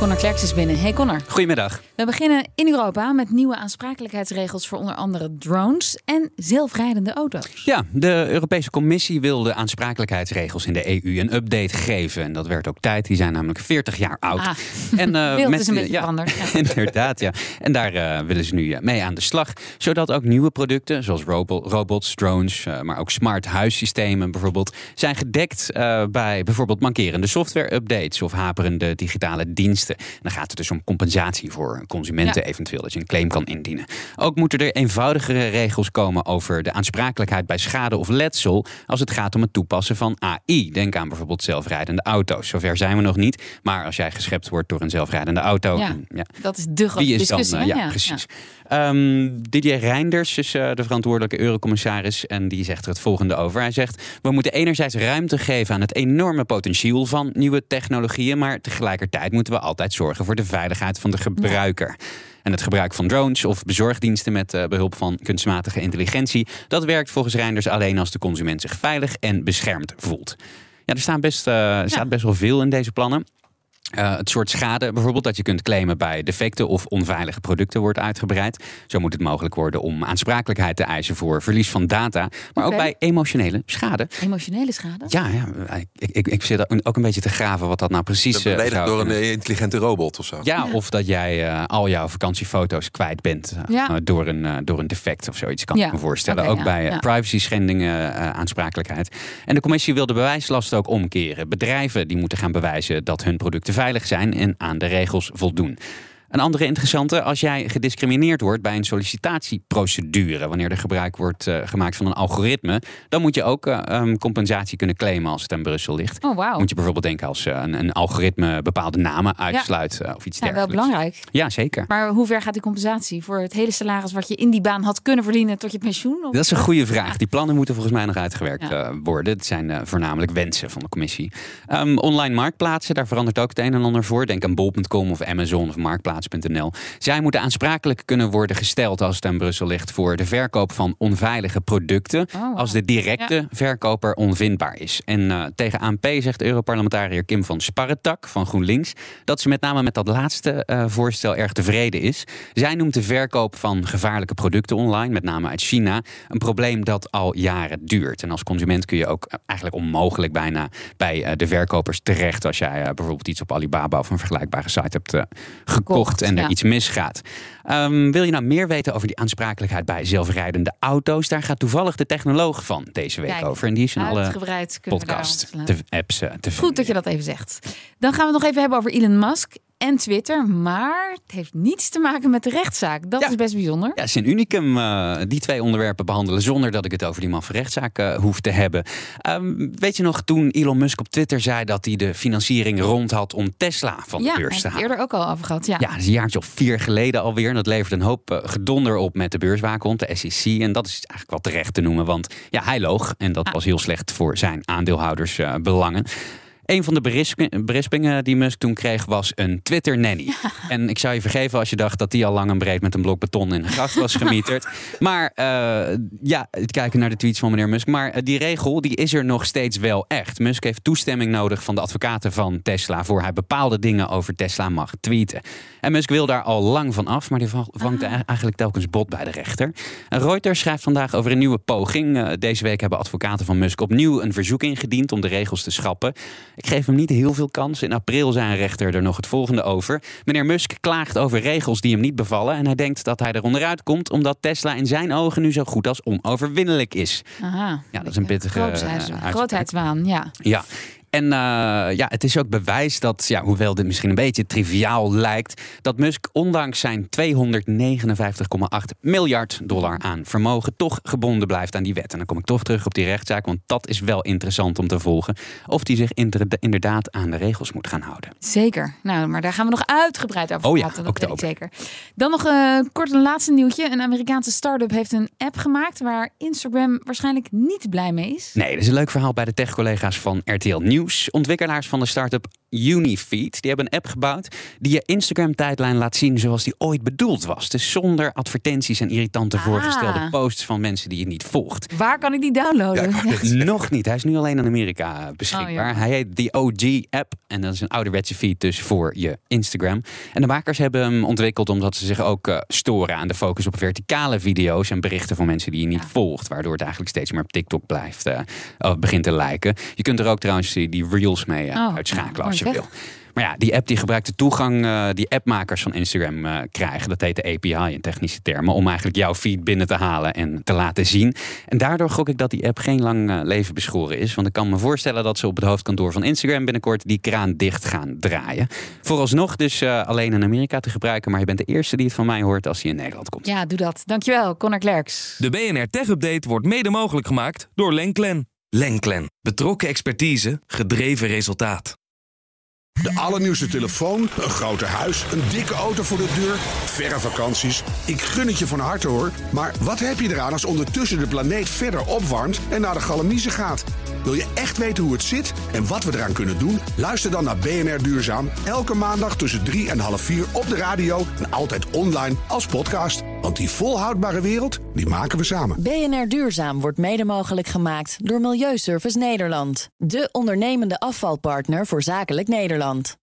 Connor Klerks is binnen. Hey Connor. Goedemiddag. We beginnen in Europa met nieuwe aansprakelijkheidsregels voor onder andere drones en zelfrijdende auto's. Ja, de Europese Commissie wil de aansprakelijkheidsregels in de EU een update geven. En dat werd ook tijd. Die zijn namelijk 40 jaar oud. Ah, en, uh, wereld met, is een beetje ja, veranderd. Ja. inderdaad, ja. En daar eh, willen ze nu eh, mee aan de slag. Zodat ook nieuwe producten, zoals robo- robots, drones, eh, maar ook smart huissystemen bijvoorbeeld, zijn gedekt eh, bij bijvoorbeeld mankerende software-updates of haperende digitale diensten. En dan gaat het dus om compensatie voor consumenten Ja. eventueel, dat je een claim kan indienen. Ook moeten er eenvoudigere regels komen over de aansprakelijkheid bij schade of letsel als het gaat om het toepassen van AI. Denk aan bijvoorbeeld zelfrijdende auto's. Zover zijn we nog niet, maar als jij geschept wordt door een zelfrijdende auto, Ja. ja, Dat is de grote is dan? discussie. eh, ja, precies. Ehm, Didier Reinders is eh, de verantwoordelijke eurocommissaris en die zegt er het volgende over. Hij zegt: We moeten enerzijds ruimte geven aan het enorme potentieel van nieuwe technologieën, maar tegelijkertijd moeten we altijd zorgen voor de veiligheid van de gebruiker. En het gebruik van drones of bezorgdiensten met eh, behulp van kunstmatige intelligentie, dat werkt volgens Reinders alleen als de consument zich veilig en beschermd voelt. Ja, er staan best, er staat best wel veel in deze plannen. Eh, het soort schade bijvoorbeeld dat je kunt claimen bij defecte of onveilige producten wordt uitgebreid. Zo moet het mogelijk worden om aansprakelijkheid te eisen voor verlies van data, maar ook bij emotionele schade. Emotionele schade? Ja, ja ik, ik, ik zit ook een beetje te graven wat dat nou precies eh, beledigd zou door een kunnen- intelligente robot of zo. ja, of dat jij eh, al jouw vakantiefoto's kwijt bent Ja. door, een, door een defect of zoiets, kan Ja. ik me voorstellen. Ook ja, bij ja. privacy schendingen, eh, aansprakelijkheid. En de commissie wil de bewijslast ook omkeren. Bedrijven die moeten gaan bewijzen dat hun producten veilig zijn en aan de regels voldoen. Een andere interessante, als jij gediscrimineerd wordt bij een sollicitatieprocedure, wanneer er gebruik wordt eh, gemaakt van een algoritme, dan moet je ook eh, um, compensatie kunnen claimen als het aan Brussel ligt. Oh, wauw. Moet je bijvoorbeeld denken als eh, een, een algoritme bepaalde namen uitsluit of iets Ja, wel dergelijks. belangrijk. Ja, zeker. Maar hoe ver gaat die compensatie voor het hele salaris wat je in die baan had kunnen verdienen tot je pensioen? Of- Dat is een goede vraag. Die plannen moeten volgens mij nog uitgewerkt Ja. worden. Het zijn voornamelijk wensen van de commissie. Ehm, online marktplaatsen, daar verandert ook het een en ander voor. Denk aan bol.com of Amazon of marktplaats.nl. Zij moeten aansprakelijk kunnen worden gesteld als het aan Brussel ligt voor de verkoop van onveilige producten. Oh. Als de directe verkoper onvindbaar is. En eh, tegen ANP zegt Europarlementariër Kim van Sparretak van GroenLinks dat ze met name met dat laatste eh, voorstel erg tevreden is. Zij noemt de verkoop van gevaarlijke producten online, met name uit China, een probleem dat al jaren duurt. En als consument kun je ook eh, eigenlijk onmogelijk bijna bij de verkopers terecht als jij bijvoorbeeld iets op Alibaba of een vergelijkbare site hebt gekocht En er ja. iets misgaat. Ehm, wil je nou meer weten over die aansprakelijkheid bij zelfrijdende auto's? Daar gaat toevallig de technoloog van deze week Kijk, over. En die is in alle podcast, te, apps eh, te Goed dat je dat even zegt. Dan gaan we het nog even hebben over Elon Musk en Twitter. Maar het heeft niets te maken met de rechtszaak. Dat Ja. is best bijzonder. Ja, het is een unicum eh, die twee onderwerpen behandelen zonder dat ik het over die man van rechtszaak eh, hoef te hebben. Ehm, weet je nog toen Elon Musk op Twitter zei dat hij de financiering rond had om Tesla van ja, de beurs te halen? eerder ook al over gehad. Ja. Ja, dat is een jaartje of vier geleden alweer. En dat levert een hoop eh, gedonder op met de beurswaakhond, de SEC. En dat is eigenlijk wel terecht te noemen, want ja, hij loog. En dat Ah. was heel slecht voor zijn aandeelhouders eh, belangen. Een van de berisp- berispingen die Musk toen kreeg was een Twitter-nanny. En ik zou je vergeven als je dacht dat die al lang en breed met een blok beton in een graf was gemieterd. maar eh, ja, kijken naar de tweets van meneer Musk. Maar eh, die regel die is er nog steeds wel echt. Musk heeft toestemming nodig van de advocaten van Tesla voor hij bepaalde dingen over Tesla mag tweeten. En Musk wil daar al lang van af, maar die va- vangt Ah. eigenlijk telkens bot bij de rechter. En Reuters schrijft vandaag over een nieuwe poging. Eh, deze week hebben advocaten van Musk opnieuw een verzoek ingediend om de regels te schrappen. Ik geef hem niet heel veel kans. In april zei een rechter er nog het volgende over. Meneer Musk klaagt over regels die hem niet bevallen. En hij denkt dat hij er onderuit komt omdat Tesla in zijn ogen nu zo goed als onoverwinnelijk is. Aha. Ja, dat is een pittige, eh, grootheidswaan, ja. Ja. En uh, ja, het is ook bewijs dat, ja, hoewel dit misschien een beetje triviaal lijkt, dat Musk ondanks zijn 259,8 miljard dollar aan vermogen toch gebonden blijft aan die wet. En dan kom ik toch terug op die rechtszaak, want dat is wel interessant om te volgen. Of die zich inderdaad aan de regels moet gaan houden. Zeker. Nou, maar daar gaan we nog uitgebreid over oh, praten. Ja, dat weet ik zeker. Dan nog uh, kort een laatste nieuwtje. Een Amerikaanse start-up heeft een app gemaakt waar Instagram waarschijnlijk niet blij mee is. Nee, dat is een leuk verhaal bij de tech-collega's van RTL Nieuws. Ontwikkelaars van de start-up Unifeed. Die hebben een app gebouwd die je Instagram-tijdlijn laat zien zoals die ooit bedoeld was. Dus zonder advertenties en irritante Ah. voorgestelde posts van mensen die je niet volgt. Waar kan ik die downloaden? Nog niet. Hij is nu alleen in Amerika beschikbaar. Oh, Hij heet de OG-app en dat is een ouderwetse feed dus voor je Instagram. En de makers hebben hem ontwikkeld omdat ze zich ook uh, storen aan de focus op verticale video's en berichten van mensen die je niet Ja. volgt. Waardoor het eigenlijk steeds meer op TikTok blijft, uh, of begint te lijken. Je kunt er ook trouwens die, die reels mee uh, Oh, uitschakelen als je wil. Maar ja, die app die gebruikt de toegang uh, die appmakers van Instagram uh, krijgen. Dat heet de API in technische termen. Om eigenlijk jouw feed binnen te halen en te laten zien. En daardoor gok ik dat die app geen lang uh, leven beschoren is. Want ik kan me voorstellen dat ze op het hoofdkantoor van Instagram binnenkort die kraan dicht gaan draaien. Vooralsnog dus uh, alleen in Amerika te gebruiken. Maar je bent de eerste die het van mij hoort als hij in Nederland komt. Ja, doe dat. Dankjewel, Connor Klerks. De BNR Tech Update wordt mede mogelijk gemaakt door Lenklen. Lenklen. Betrokken expertise, gedreven resultaat. De allernieuwste telefoon, een groter huis, een dikke auto voor de deur, verre vakanties. Ik gun het je van harte hoor. Maar wat heb je eraan als ondertussen de planeet verder opwarmt en naar de galamiezen gaat? Wil je echt weten hoe het zit en wat we eraan kunnen doen? Luister dan naar BNR Duurzaam. Elke maandag tussen 3 en half 4 op de radio en altijd online als podcast. Want die volhoudbare wereld, die maken we samen. BNR Duurzaam wordt mede mogelijk gemaakt door Milieuservice Nederland. De ondernemende afvalpartner voor zakelijk Nederland.